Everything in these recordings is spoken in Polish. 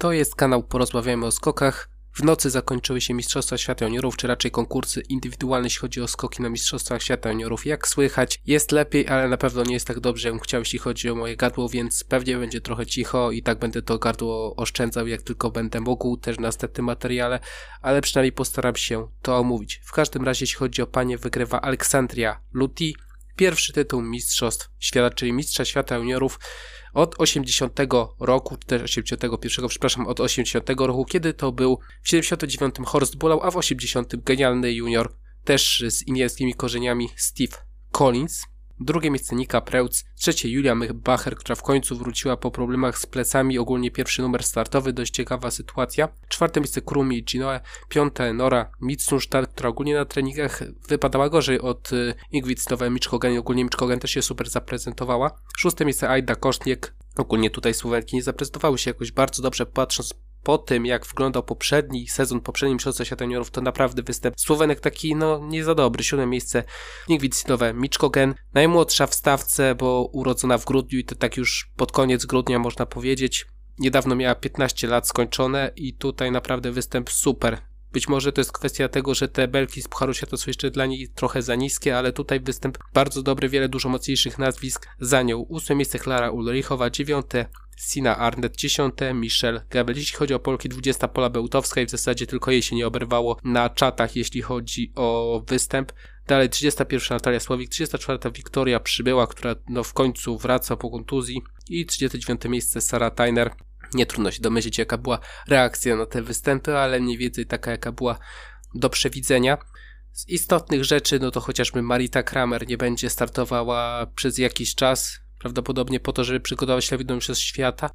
To jest kanał Porozmawiajmy o skokach. W nocy zakończyły się Mistrzostwa Świata Juniorów, czy raczej konkursy indywidualne, jeśli chodzi o skoki na Mistrzostwach Świata Juniorów. Jak słychać, jest lepiej, ale na pewno nie jest tak dobrze, jak chciał, jeśli chodzi o moje gardło, więc pewnie będzie trochę cicho i tak będę to gardło oszczędzał, jak tylko będę mógł, też w następnym materiale, ale przynajmniej postaram się to omówić. W każdym razie, jeśli chodzi o panie, wygrywa Aleksandria Luti, pierwszy tytuł Mistrzostw Świata, czyli Mistrza Świata Juniorów od 80 roku, czy też 81, przepraszam, od 80 roku, kiedy to był w 79 Horst Bulau, a w 80 genialny junior, też z indyjskimi korzeniami Steve Collins. Drugie miejsce Nika Preutz, trzecie Julia Mychbacher, która w końcu wróciła po problemach z plecami, ogólnie pierwszy numer startowy, dość ciekawa sytuacja. Czwarte miejsce Krumi Ginoe, piąte Nora Mitsunstadt, która ogólnie na treningach wypadała gorzej od y, Ingrid Nowe Miczkogen, ogólnie Miczkogen też się super zaprezentowała. Szóste miejsce Aida Koszniek, ogólnie tutaj Słowenki nie zaprezentowały się jakoś bardzo dobrze, patrząc po tym, jak wyglądał poprzedni sezon, poprzedni Mistrzostwa Świata to naprawdę występ Słowenek taki, no, nie za dobry. Siódme miejsce Nigwicinowe Miczkogen, najmłodsza w stawce, bo urodzona w grudniu i to tak już pod koniec grudnia można powiedzieć. Niedawno miała 15 lat skończone i tutaj naprawdę występ super. Być może to jest kwestia tego, że te belki z Pucharu Świata są jeszcze dla niej trochę za niskie, ale tutaj występ bardzo dobry, wiele dużo mocniejszych nazwisk za nią. Ósme miejsce Klara Ulrichowa, dziewiąte Sina Arnett 10, Michelle Gebel. Jeśli chodzi o Polki, 20 Pola Bełtowska i w zasadzie tylko jej się nie oberwało na czatach, jeśli chodzi o występ. Dalej 31 Natalia Słowik, 34 Wiktoria Przybyła, która no w końcu wraca po kontuzji i 39 miejsce Sara Tyner. Nie trudno się domyślić, jaka była reakcja na te występy, ale mniej więcej taka, jaka była do przewidzenia. Z istotnych rzeczy, no to chociażby Marita Kramer nie będzie startowała przez jakiś czas, prawdopodobnie po to, żeby przygotować na przez świata.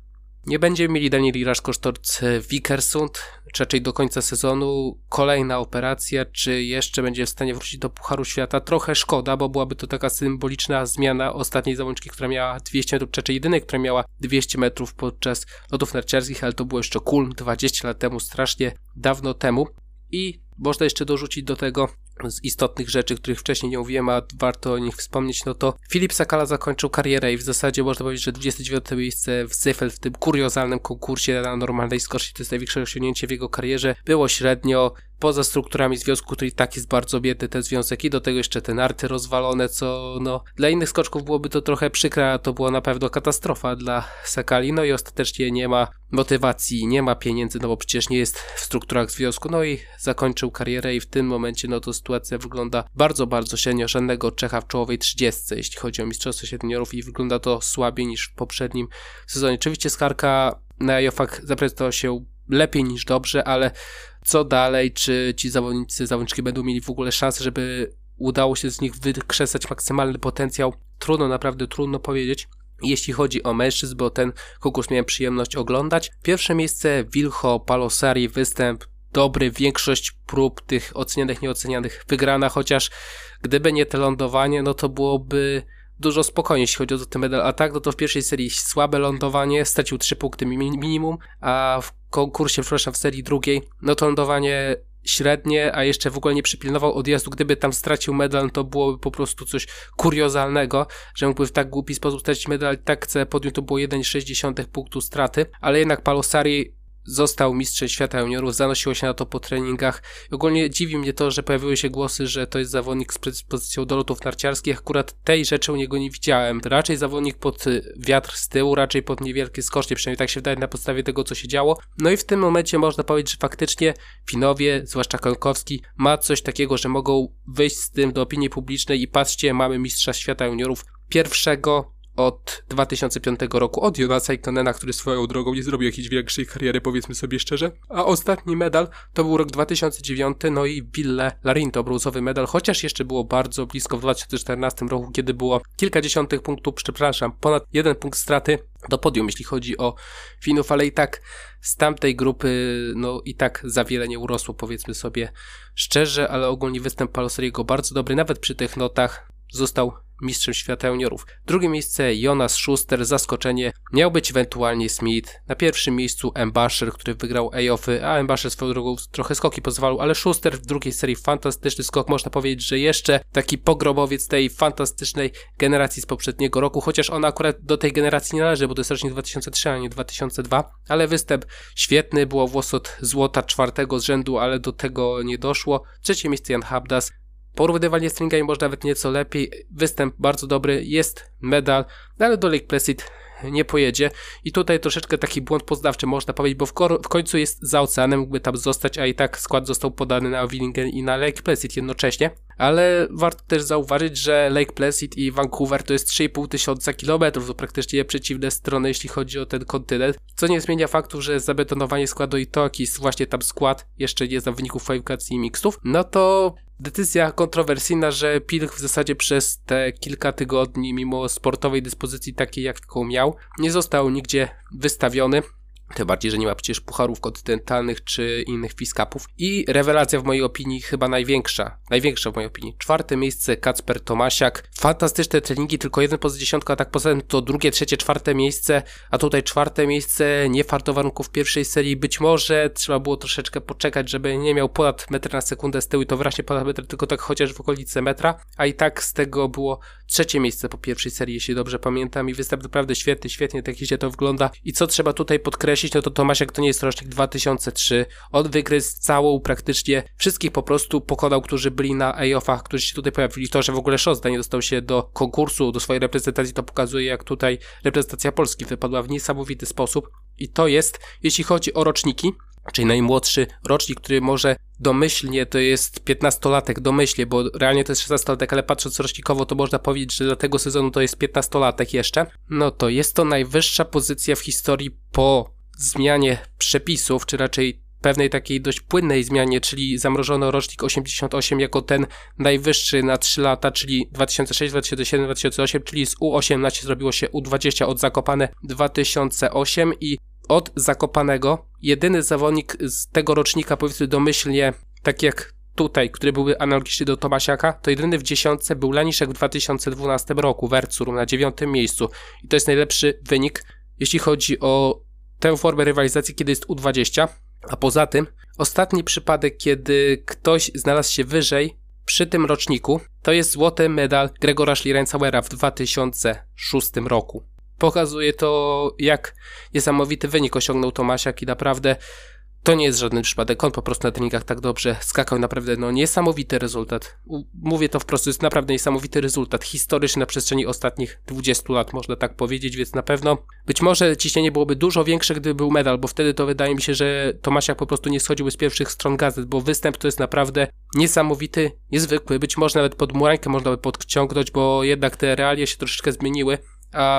Nie będziemy mieli Danieli Raszkosztorc Wikersund, czy raczej do końca sezonu. Kolejna operacja, czy jeszcze będzie w stanie wrócić do Pucharu Świata? Trochę szkoda, bo byłaby to taka symboliczna zmiana ostatniej zawodniczki, która miała 200 metrów, czy raczej jedynej, która miała 200 metrów podczas lotów narciarskich, ale to było jeszcze Kulm 20 lat temu, strasznie dawno temu. I można jeszcze dorzucić do tego z istotnych rzeczy, których wcześniej nie mówiłem, a warto o nich wspomnieć, no to Filip Sakala zakończył karierę i w zasadzie można powiedzieć, że 29 miejsce w Zyfel w tym kuriozalnym konkursie na normalnej skoczni to jest największe osiągnięcie w jego karierze. Było średnio, poza strukturami związku, który i tak jest bardzo biedny ten związek i do tego jeszcze te narty rozwalone, co no dla innych skoczków byłoby to trochę przykre, a to była na pewno katastrofa dla Sakali, no i ostatecznie nie ma motywacji, nie ma pieniędzy, no bo przecież nie jest w strukturach związku, no i zakończył karierę i w tym momencie no to sytuacja wygląda bardzo, bardzo średnio, żadnego Czecha w czołowej 30, jeśli chodzi o Mistrzostwo Seniorów i wygląda to słabiej niż w poprzednim sezonie. Oczywiście Skarka na Jofak zaprezentował się lepiej niż dobrze, ale co dalej, czy ci zawodnicy, zawodniczki będą mieli w ogóle szansę, żeby udało się z nich wykrzesać maksymalny potencjał, trudno, naprawdę trudno powiedzieć. Jeśli chodzi o mężczyzn, bo ten konkurs miałem przyjemność oglądać. Pierwsze miejsce Wilho Palosari, występ dobry, większość prób tych ocenianych, nieocenianych wygrana, chociaż gdyby nie te lądowanie, no to byłoby dużo spokojniej, jeśli chodzi o ten medal. A tak, no to w pierwszej serii słabe lądowanie, stracił 3 punkty minimum, a w konkursie, przepraszam, w serii drugiej, no to lądowanie średnie, a jeszcze w ogóle nie przypilnował odjazdu. Gdyby tam stracił medal, to byłoby po prostu coś kuriozalnego, że mógłby w tak głupi sposób stracić medal. Tak podium to było 1,6 punktu straty, ale jednak Palosari został mistrzem świata juniorów, zanosiło się na to po treningach. Ogólnie dziwi mnie to, że pojawiły się głosy, że to jest zawodnik z predyspozycją do lotów narciarskich. Akurat tej rzeczy u niego nie widziałem. Raczej zawodnik pod y, wiatr z tyłu, raczej pod niewielkie skocznie, przynajmniej tak się wydaje na podstawie tego, co się działo. No i w tym momencie można powiedzieć, że faktycznie Finowie, zwłaszcza Konkowski, ma coś takiego, że mogą wyjść z tym do opinii publicznej i patrzcie, mamy mistrza świata juniorów pierwszego od 2005 roku, od Jonasa Ikonena, który swoją drogą nie zrobił jakiejś większej kariery, powiedzmy sobie szczerze. A ostatni medal to był rok 2009, no i Ville Larinto, brązowy medal, chociaż jeszcze było bardzo blisko w 2014 roku, kiedy było kilkadziesiątych punktów, przepraszam, ponad jeden punkt straty do podium, jeśli chodzi o Finów, ale i tak z tamtej grupy, no i tak za wiele nie urosło, powiedzmy sobie szczerze, ale ogólnie występ Paloseriego bardzo dobry, nawet przy tych notach został mistrzem świata juniorów. Drugie miejsce Jonas Schuster, zaskoczenie. Miał być ewentualnie Smith. Na pierwszym miejscu Embasher, który wygrał A-offy, a Embasher swoją drogą trochę skoki pozwalał, ale Schuster w drugiej serii fantastyczny skok. Można powiedzieć, że jeszcze taki pogrobowiec tej fantastycznej generacji z poprzedniego roku, chociaż ona akurat do tej generacji nie należy, bo to jest rocznik 2003, a nie 2002, ale występ świetny, było włos od złota czwartego z rzędu, ale do tego nie doszło. Trzecie miejsce Jan Habdas, Porównywanie stringami może nawet nieco lepiej. Występ bardzo dobry, jest medal, no ale do Lake Placid nie pojedzie. I tutaj troszeczkę taki błąd poznawczy można powiedzieć, bo w, w, końcu jest za oceanem, mógłby tam zostać, a i tak skład został podany na Willingen i na Lake Placid jednocześnie. Ale warto też zauważyć, że Lake Placid i Vancouver to jest 3,5 tysiąca kilometrów, to praktycznie przeciwne strony, jeśli chodzi o ten kontynent, co nie zmienia faktu, że zabetonowanie składu i to, jaki jest właśnie tam skład, jeszcze nie znam wyników kwalifikacji i mixów, no to Decyzja kontrowersyjna, że Pilch w zasadzie przez te kilka tygodni, mimo sportowej dyspozycji takiej, jaką miał, nie został nigdzie wystawiony. Tym bardziej, że nie ma przecież pucharów kontynentalnych czy innych fiskapów. I rewelacja w mojej opinii chyba największa. Największa w mojej opinii. Czwarte miejsce Kacper Tomasiak. Fantastyczne treningi, tylko jeden poza dziesiątką, a tak poza tym to drugie, trzecie, czwarte miejsce, a tutaj czwarte miejsce, nie farto warunków pierwszej serii. Być może trzeba było troszeczkę poczekać, żeby nie miał ponad metr na sekundę z tyłu i to wyraźnie ponad metr, tylko tak chociaż w okolicy metra, a i tak z tego było trzecie miejsce po pierwszej serii, jeśli dobrze pamiętam i występ naprawdę świetny, świetnie tak się to wygląda. I co trzeba tutaj podkreślić, no to Tomasiak to nie jest rocznik 2003. On wygryzł całą praktycznie wszystkich po prostu pokonał, którzy byli na A-offach, którzy się tutaj pojawili. To, że w ogóle Szosda nie dostał się do konkursu, do swojej reprezentacji, to pokazuje, jak tutaj reprezentacja Polski wypadła w niesamowity sposób. I to jest, jeśli chodzi o roczniki, czyli najmłodszy rocznik, który może domyślnie to jest 15-latek domyślnie, bo realnie to jest 16-latek, ale patrząc rocznikowo to można powiedzieć, że dla tego sezonu to jest 15-latek jeszcze. No to jest to najwyższa pozycja w historii po zmianie przepisów, czy raczej pewnej takiej dość płynnej zmianie, czyli zamrożono rocznik 88 jako ten najwyższy na 3 lata, czyli 2006, 2007, 2008, czyli z U18 zrobiło się U20 od Zakopane 2008 i od Zakopanego jedyny zawodnik z tego rocznika, powiedzmy domyślnie, tak jak tutaj, który byłby analogiczny do Tomasiaka, to jedyny w dziesiątce był Laniszek w 2012 roku, Wercur na dziewiątym miejscu. I to jest najlepszy wynik, jeśli chodzi o tę formę rywalizacji, kiedy jest U20. A poza tym, ostatni przypadek, kiedy ktoś znalazł się wyżej przy tym roczniku, to jest złoty medal Gregora Schlierenzauera w 2006 roku. Pokazuje to, jak niesamowity wynik osiągnął Tomasiak i naprawdę to nie jest żaden przypadek, on po prostu na treningach tak dobrze skakał, naprawdę no niesamowity rezultat. Mówię to wprost, to jest naprawdę niesamowity rezultat, historyczny na przestrzeni ostatnich 20 lat, można tak powiedzieć, więc na pewno być może ciśnienie byłoby dużo większe, gdyby był medal, bo wtedy to wydaje mi się, że Tomasiak po prostu nie schodziłby z pierwszych stron gazet, bo występ to jest naprawdę niesamowity, niezwykły, być może nawet pod murańkę można by podciągnąć, bo jednak te realia się troszeczkę zmieniły,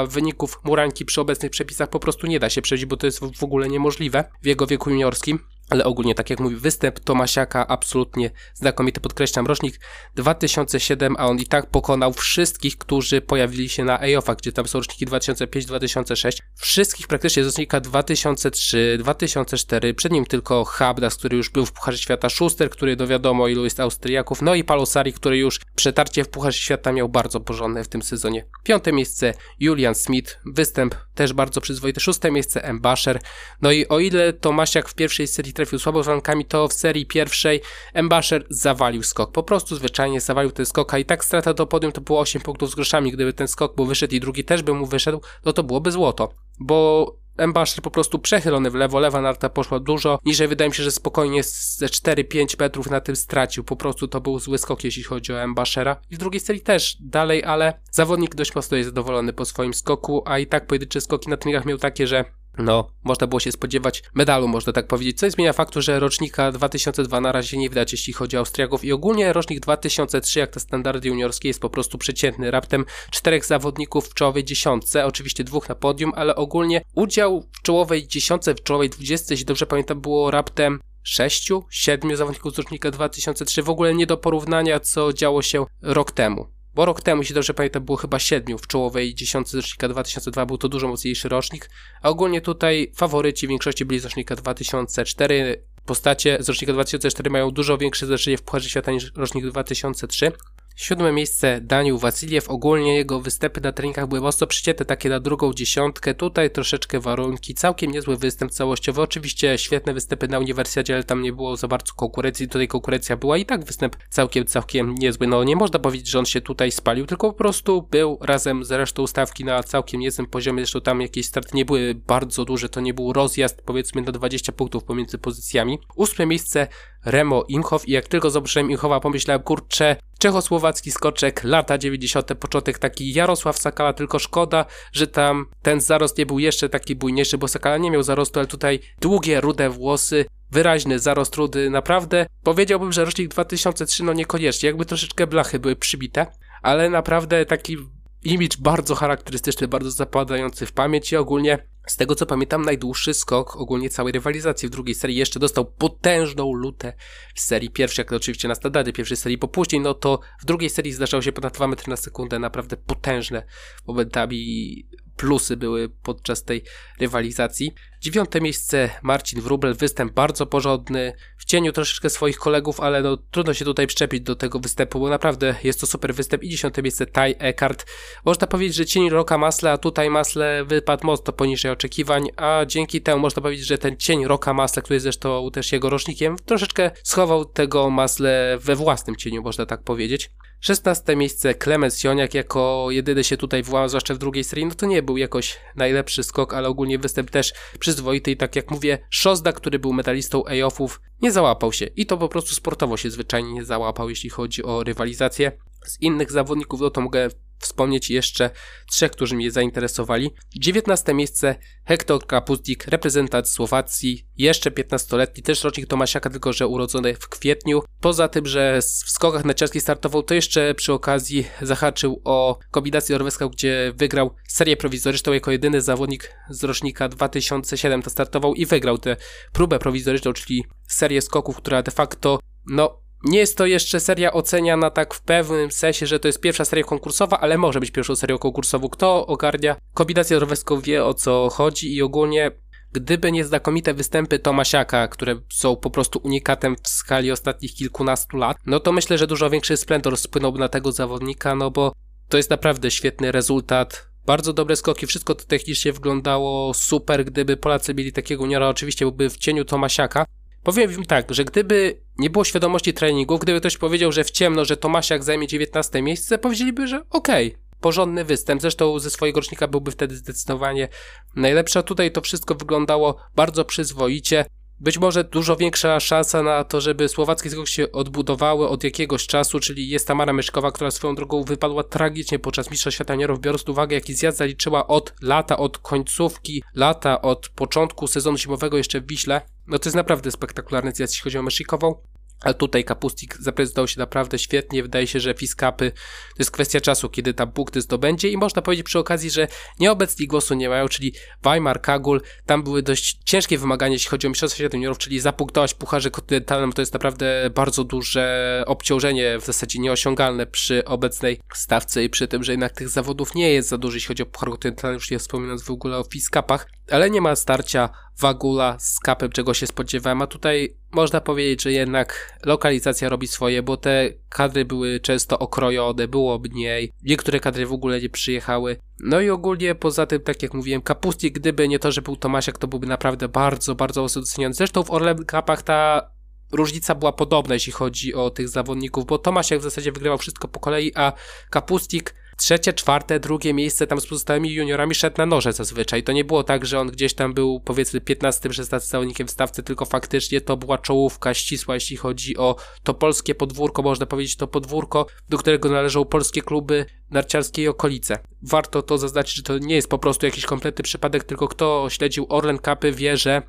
wyników Muranki przy obecnych przepisach po prostu nie da się przejść, bo to jest w ogóle niemożliwe w jego wieku juniorskim. Ale ogólnie, tak jak mówi, występ Tomasiaka absolutnie znakomity, podkreślam, rocznik 2007, a on i tak pokonał wszystkich, którzy pojawili się na EOFA, gdzie tam są roczniki 2005-2006. Wszystkich praktycznie z rocznika 2003, 2004, przed nim tylko Habdas, który już był w Pucharze Świata, Schuster, który do wiadomo ilu jest Austriaków, no i Palosari, który już przetarcie w Pucharze Świata miał bardzo porządne w tym sezonie. Piąte miejsce Julian Smith, występ też bardzo przyzwoity, szóste miejsce M. Basher, no i o ile Tomasiak w pierwszej serii trafił słabo z warunkami, to w serii pierwszej Embasher zawalił skok. Po prostu zwyczajnie zawalił ten skok, a i tak strata do podium to było 8 punktów z groszami. Gdyby ten skok był wyszedł i drugi też by mu wyszedł, no to byłoby złoto. Bo Embasher po prostu przechylony w lewo, lewa narta poszła dużo niżej. Wydaje mi się, że spokojnie ze 4-5 metrów na tym stracił. Po prostu to był zły skok, jeśli chodzi o Embashera. I w drugiej serii też dalej, ale zawodnik dość mocno jest zadowolony po swoim skoku, a i tak pojedyncze skoki na treningach miał takie, że no, można było się spodziewać medalu, można tak powiedzieć, co nie zmienia faktu, że rocznika 2002 na razie nie widać, jeśli chodzi o Austriaków i ogólnie rocznik 2003, jak te standardy juniorskie, jest po prostu przeciętny. Raptem czterech zawodników w czołowej dziesiątce, oczywiście dwóch na podium, ale ogólnie udział w czołowej dziesiątce, w czołowej dwudziestce, jeśli dobrze pamiętam, było raptem sześciu, siedmiu zawodników z rocznika 2003, w ogóle nie do porównania, co działo się rok temu. Bo rok temu, jeśli dobrze pamiętam, było chyba siedmiu w czołowej dziesiątce rocznika 2002, był to dużo mocniejszy rocznik, a ogólnie tutaj faworyci w większości byli z rocznika 2004. Postacie z rocznika 2004 mają dużo większe znaczenie w Pucharze Świata niż rocznik 2003. Siódme miejsce Daniel Wasiliew. Ogólnie jego występy na treningach były mocno przycięte, takie na drugą dziesiątkę. Tutaj troszeczkę warunki. Całkiem niezły występ całościowy. Oczywiście świetne występy na uniwersjadzie, ale tam nie było za bardzo konkurencji. Tutaj konkurencja była i tak występ całkiem, całkiem niezły. No nie można powiedzieć, że on się tutaj spalił, tylko po prostu był razem z resztą stawki na całkiem niezłym poziomie. Zresztą tam jakieś starty nie były bardzo duże. To nie był rozjazd powiedzmy na 20 punktów pomiędzy pozycjami. Ósme miejsce Remo Imhoff i jak tylko zobaczyłem Imhowa pomyślałem, kurczę, czechosłowacki skoczek, lata 90. początek taki Jarosław Sakala, tylko szkoda, że tam ten zarost nie był jeszcze taki bujniejszy, bo Sakala nie miał zarostu, ale tutaj długie, rude włosy, wyraźny zarost rudy, naprawdę powiedziałbym, że rocznik 2003 no niekoniecznie, jakby troszeczkę blachy były przybite, ale naprawdę taki imidż bardzo charakterystyczny, bardzo zapadający w pamięć i ogólnie z tego co pamiętam, najdłuższy skok ogólnie całej rywalizacji w drugiej serii jeszcze dostał potężną lutę w serii pierwszej, jak to oczywiście na standardy pierwszej serii, po później, no to w drugiej serii zdarzało się ponad 2 metry na sekundę, naprawdę potężne momentami plusy były podczas tej rywalizacji. Dziewiąte miejsce Marcin Wrubel, występ bardzo porządny, w cieniu troszeczkę swoich kolegów, ale no trudno się tutaj przyczepić do tego występu, bo naprawdę jest to super występ. I dziesiąte miejsce Ty Eckhart. Można powiedzieć, że cień Roka Masle, a tutaj Masle wypadł mocno poniżej oczekiwań, a dzięki temu można powiedzieć, że ten cień Roka Masle, który jest zresztą też jego rocznikiem, troszeczkę schował tego Masle we własnym cieniu, można tak powiedzieć. 16 miejsce Klemens Joniak jako jedyny się tutaj włamał, zwłaszcza w drugiej serii, no to nie był jakoś najlepszy skok, ale ogólnie występ też przyzwoity i tak jak mówię, Szozda, który był medalistą A-offów, nie załapał się i to po prostu sportowo się zwyczajnie nie załapał, jeśli chodzi o rywalizację. Z innych zawodników, no to mogę wspomnieć jeszcze trzech, którzy mnie zainteresowali. 19 miejsce Hektor Kapustik, reprezentant Słowacji, jeszcze 15-letni, też rocznik Tomasiaka, tylko że urodzony w kwietniu. Poza tym, że w skokach narciarskich startował, to jeszcze przy okazji zahaczył o kombinację norweską, gdzie wygrał serię prowizoryczną jako jedyny zawodnik z rocznika 2007 to startował i wygrał tę próbę prowizoryczną, czyli serię skoków, która de facto no nie jest to jeszcze seria oceniana tak w pewnym sensie, że to jest pierwsza seria konkursowa, ale może być pierwszą serią konkursową. Kto ogarnia kombinację norweską wie o co chodzi i ogólnie gdyby nie znakomite występy Tomasiaka, które są po prostu unikatem w skali ostatnich kilkunastu lat, no to myślę, że dużo większy splendor spłynąłby na tego zawodnika, no bo to jest naprawdę świetny rezultat. Bardzo dobre skoki, wszystko to technicznie wyglądało super, gdyby Polacy mieli takiego juniora, oczywiście byłby w cieniu Tomasiaka, Powiem im tak, że gdyby nie było świadomości treningu, gdyby ktoś powiedział, że w ciemno, że Tomasiak zajmie 19 miejsce, powiedzieliby, że okej, okay, porządny występ. Zresztą ze swojego rocznika byłby wtedy zdecydowanie najlepszy. A tutaj to wszystko wyglądało bardzo przyzwoicie. Być może dużo większa szansa na to, żeby słowackie skok się odbudowały od jakiegoś czasu, czyli jest Tamara Myszkowa, która swoją drogą wypadła tragicznie podczas Mistrzostw Świata Juniorów, biorąc pod uwagę jaki zjazd zaliczyła od lata, od końcówki lata, od początku sezonu zimowego jeszcze w Wiśle. No to jest naprawdę spektakularny zjazd, jeśli chodzi o Myszykową. A tutaj Kapustik zaprezentował się naprawdę świetnie. Wydaje się, że Fiskapy to jest kwestia czasu, kiedy ta punkty zdobędzie i można powiedzieć przy okazji, że nieobecni głosu nie mają, czyli Weimar, Kagul, tam były dość ciężkie wymagania, jeśli chodzi o Mistrzostwa Świata Juniorów, czyli zapunktować Pucharze Kontynentalnym, to jest naprawdę bardzo duże obciążenie, w zasadzie nieosiągalne przy obecnej stawce i przy tym, że jednak tych zawodów nie jest za dużo, jeśli chodzi o Puchar Kontynentalny, już nie wspominając w ogóle o Fiskapach, ale nie ma starcia Wagula z Kapem, czego się spodziewałem, a tutaj można powiedzieć, że jednak lokalizacja robi swoje, bo te kadry były często okrojone, było mniej, niektóre kadry w ogóle nie przyjechały. No i ogólnie poza tym, tak jak mówiłem, Kapustik, gdyby nie to, że był Tomasiak, to byłby naprawdę bardzo, bardzo mocno doceniony. Zresztą w Orlen Cupach ta różnica była podobna, jeśli chodzi o tych zawodników, bo Tomasiak w zasadzie wygrywał wszystko po kolei, a Kapustik trzecie, czwarte, drugie miejsce tam z pozostałymi juniorami szedł na noże zazwyczaj. To nie było tak, że on gdzieś tam był powiedzmy 15-16 zawodnikiem w stawce, tylko faktycznie to była czołówka ścisła, jeśli chodzi o to polskie podwórko, można powiedzieć to podwórko, do którego należą polskie kluby narciarskie i okolice. Warto to zaznaczyć, że to nie jest po prostu jakiś kompletny przypadek, tylko kto śledził Orlen Cupy wie, że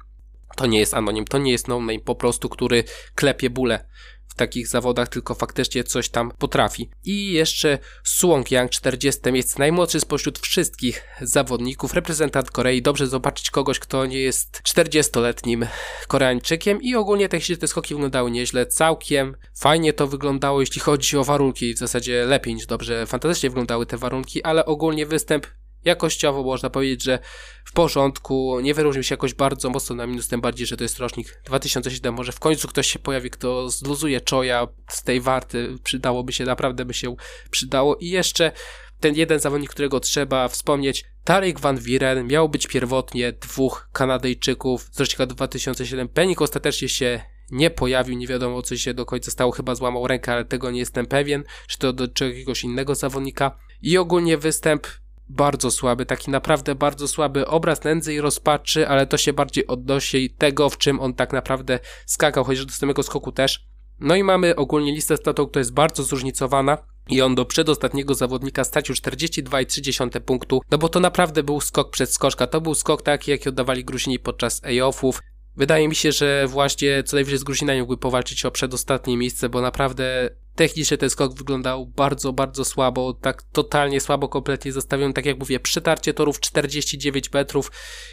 to nie jest anonim, to nie jest no name po prostu, który klepie bóle w takich zawodach, tylko faktycznie coś tam potrafi. I jeszcze Suong Yang, 40 jest najmłodszy spośród wszystkich zawodników, reprezentant Korei. Dobrze zobaczyć kogoś, kto nie jest 40-letnim Koreańczykiem i ogólnie te, te skoki wyglądały nieźle, całkiem fajnie to wyglądało, jeśli chodzi o warunki, w zasadzie lepiej niż dobrze, fantastycznie wyglądały te warunki, ale ogólnie występ jakościowo można powiedzieć, że w porządku, nie wyróżnił się jakoś bardzo mocno na minus, tym bardziej, że to jest rocznik 2007, może w końcu ktoś się pojawi, kto zluzuje czoja z tej warty, przydałoby się, naprawdę by się przydało. I jeszcze ten jeden zawodnik, którego trzeba wspomnieć, Tarek Van Wieren, miał być pierwotnie dwóch Kanadyjczyków z rocznika 2007, Penik ostatecznie się nie pojawił, nie wiadomo co się do końca stało, chyba złamał rękę, ale tego nie jestem pewien, czy to do jakiegoś innego zawodnika. I ogólnie występ bardzo słaby, taki naprawdę bardzo słaby obraz nędzy i rozpaczy, ale to się bardziej odnosi tego, w czym on tak naprawdę skakał, chociaż do samego skoku też. No i mamy ogólnie listę statów, która jest bardzo zróżnicowana i on do przedostatniego zawodnika stracił 42,3 punktu, no bo to naprawdę był skok przed skoczka, to był skok taki, jaki oddawali Gruzini podczas A-offów. Wydaje mi się, że właśnie co najwyżej z Gruzinami mógłby powalczyć o przedostatnie miejsce, bo naprawdę technicznie ten skok wyglądał bardzo, bardzo słabo, tak totalnie słabo, kompletnie zostawiony, tak jak mówię, przetarcie torów 49 metrów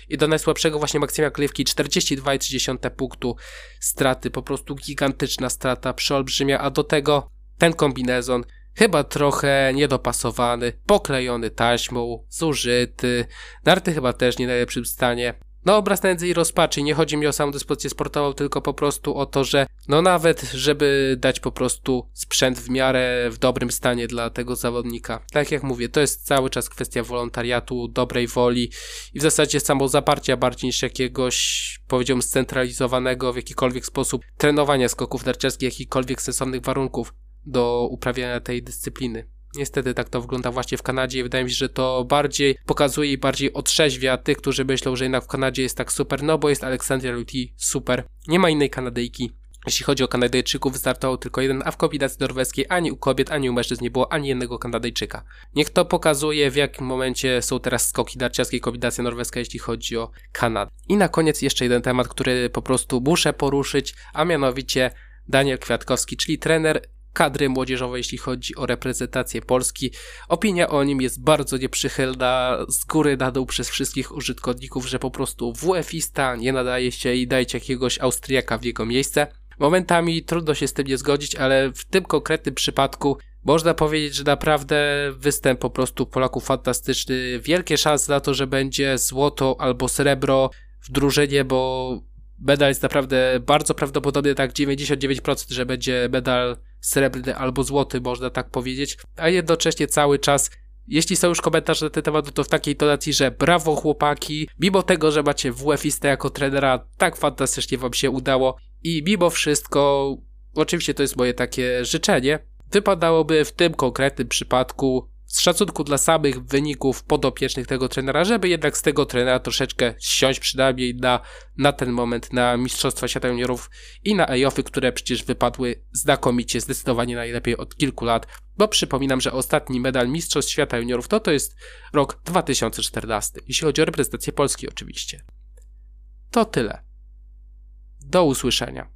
i do najsłabszego właśnie Maksymia Klewki 42,3 punktu straty, po prostu gigantyczna strata, przeolbrzymia, a do tego ten kombinezon chyba trochę niedopasowany, poklejony taśmą, zużyty, narty chyba też nie najlepszym stanie. No obraz nędzy i rozpaczy, nie chodzi mi o samą dyspozycję sportową, tylko po prostu o to, że no nawet, żeby dać po prostu sprzęt w miarę w dobrym stanie dla tego zawodnika. Tak jak mówię, to jest cały czas kwestia wolontariatu, dobrej woli i w zasadzie samo zaparcia bardziej niż jakiegoś, powiedziałbym, scentralizowanego w jakikolwiek sposób trenowania skoków narciarskich, jakichkolwiek sensownych warunków do uprawiania tej dyscypliny. Niestety tak to wygląda właśnie w Kanadzie i wydaje mi się, że to bardziej pokazuje i bardziej otrzeźwia tych, którzy myślą, że jednak w Kanadzie jest tak super, no bo jest Aleksandria Luti super. Nie ma innej Kanadyjki. Jeśli chodzi o Kanadyjczyków, wystartował tylko jeden, a w kombinacji norweskiej ani u kobiet, ani u mężczyzn nie było ani jednego Kanadyjczyka. Niech to pokazuje, w jakim momencie są teraz skoki narciarskie kombinacja norweska, jeśli chodzi o Kanadę. I na koniec jeszcze jeden temat, który po prostu muszę poruszyć, a mianowicie Daniel Kwiatkowski, czyli trener kadry młodzieżowej, jeśli chodzi o reprezentację Polski. Opinia o nim jest bardzo nieprzychylna, z góry na dół przez wszystkich użytkowników, że po prostu WF-ista nie nadaje się i dajcie jakiegoś Austriaka w jego miejsce. Momentami trudno się z tym nie zgodzić, ale w tym konkretnym przypadku można powiedzieć, że naprawdę występ po prostu Polaków fantastyczny. Wielkie szanse na to, że będzie złoto albo srebro w drużynie, bo medal jest naprawdę bardzo prawdopodobny, tak 99%, że będzie medal srebrny albo złoty, można tak powiedzieć, a jednocześnie cały czas jeśli są już komentarze na ten temat, to w takiej tonacji, że brawo chłopaki, mimo tego, że macie WF-istę jako trenera, tak fantastycznie wam się udało i mimo wszystko, oczywiście to jest moje takie życzenie, wypadałoby w tym konkretnym przypadku z szacunku dla samych wyników podopiecznych tego trenera, żeby jednak z tego trenera troszeczkę ściąć przynajmniej na, na ten moment na Mistrzostwa Świata Juniorów i na EOFy, które przecież wypadły znakomicie, zdecydowanie najlepiej od kilku lat, bo przypominam, że ostatni medal Mistrzostw Świata Juniorów to to jest rok 2014, jeśli chodzi o reprezentację Polski oczywiście. To tyle. Do usłyszenia.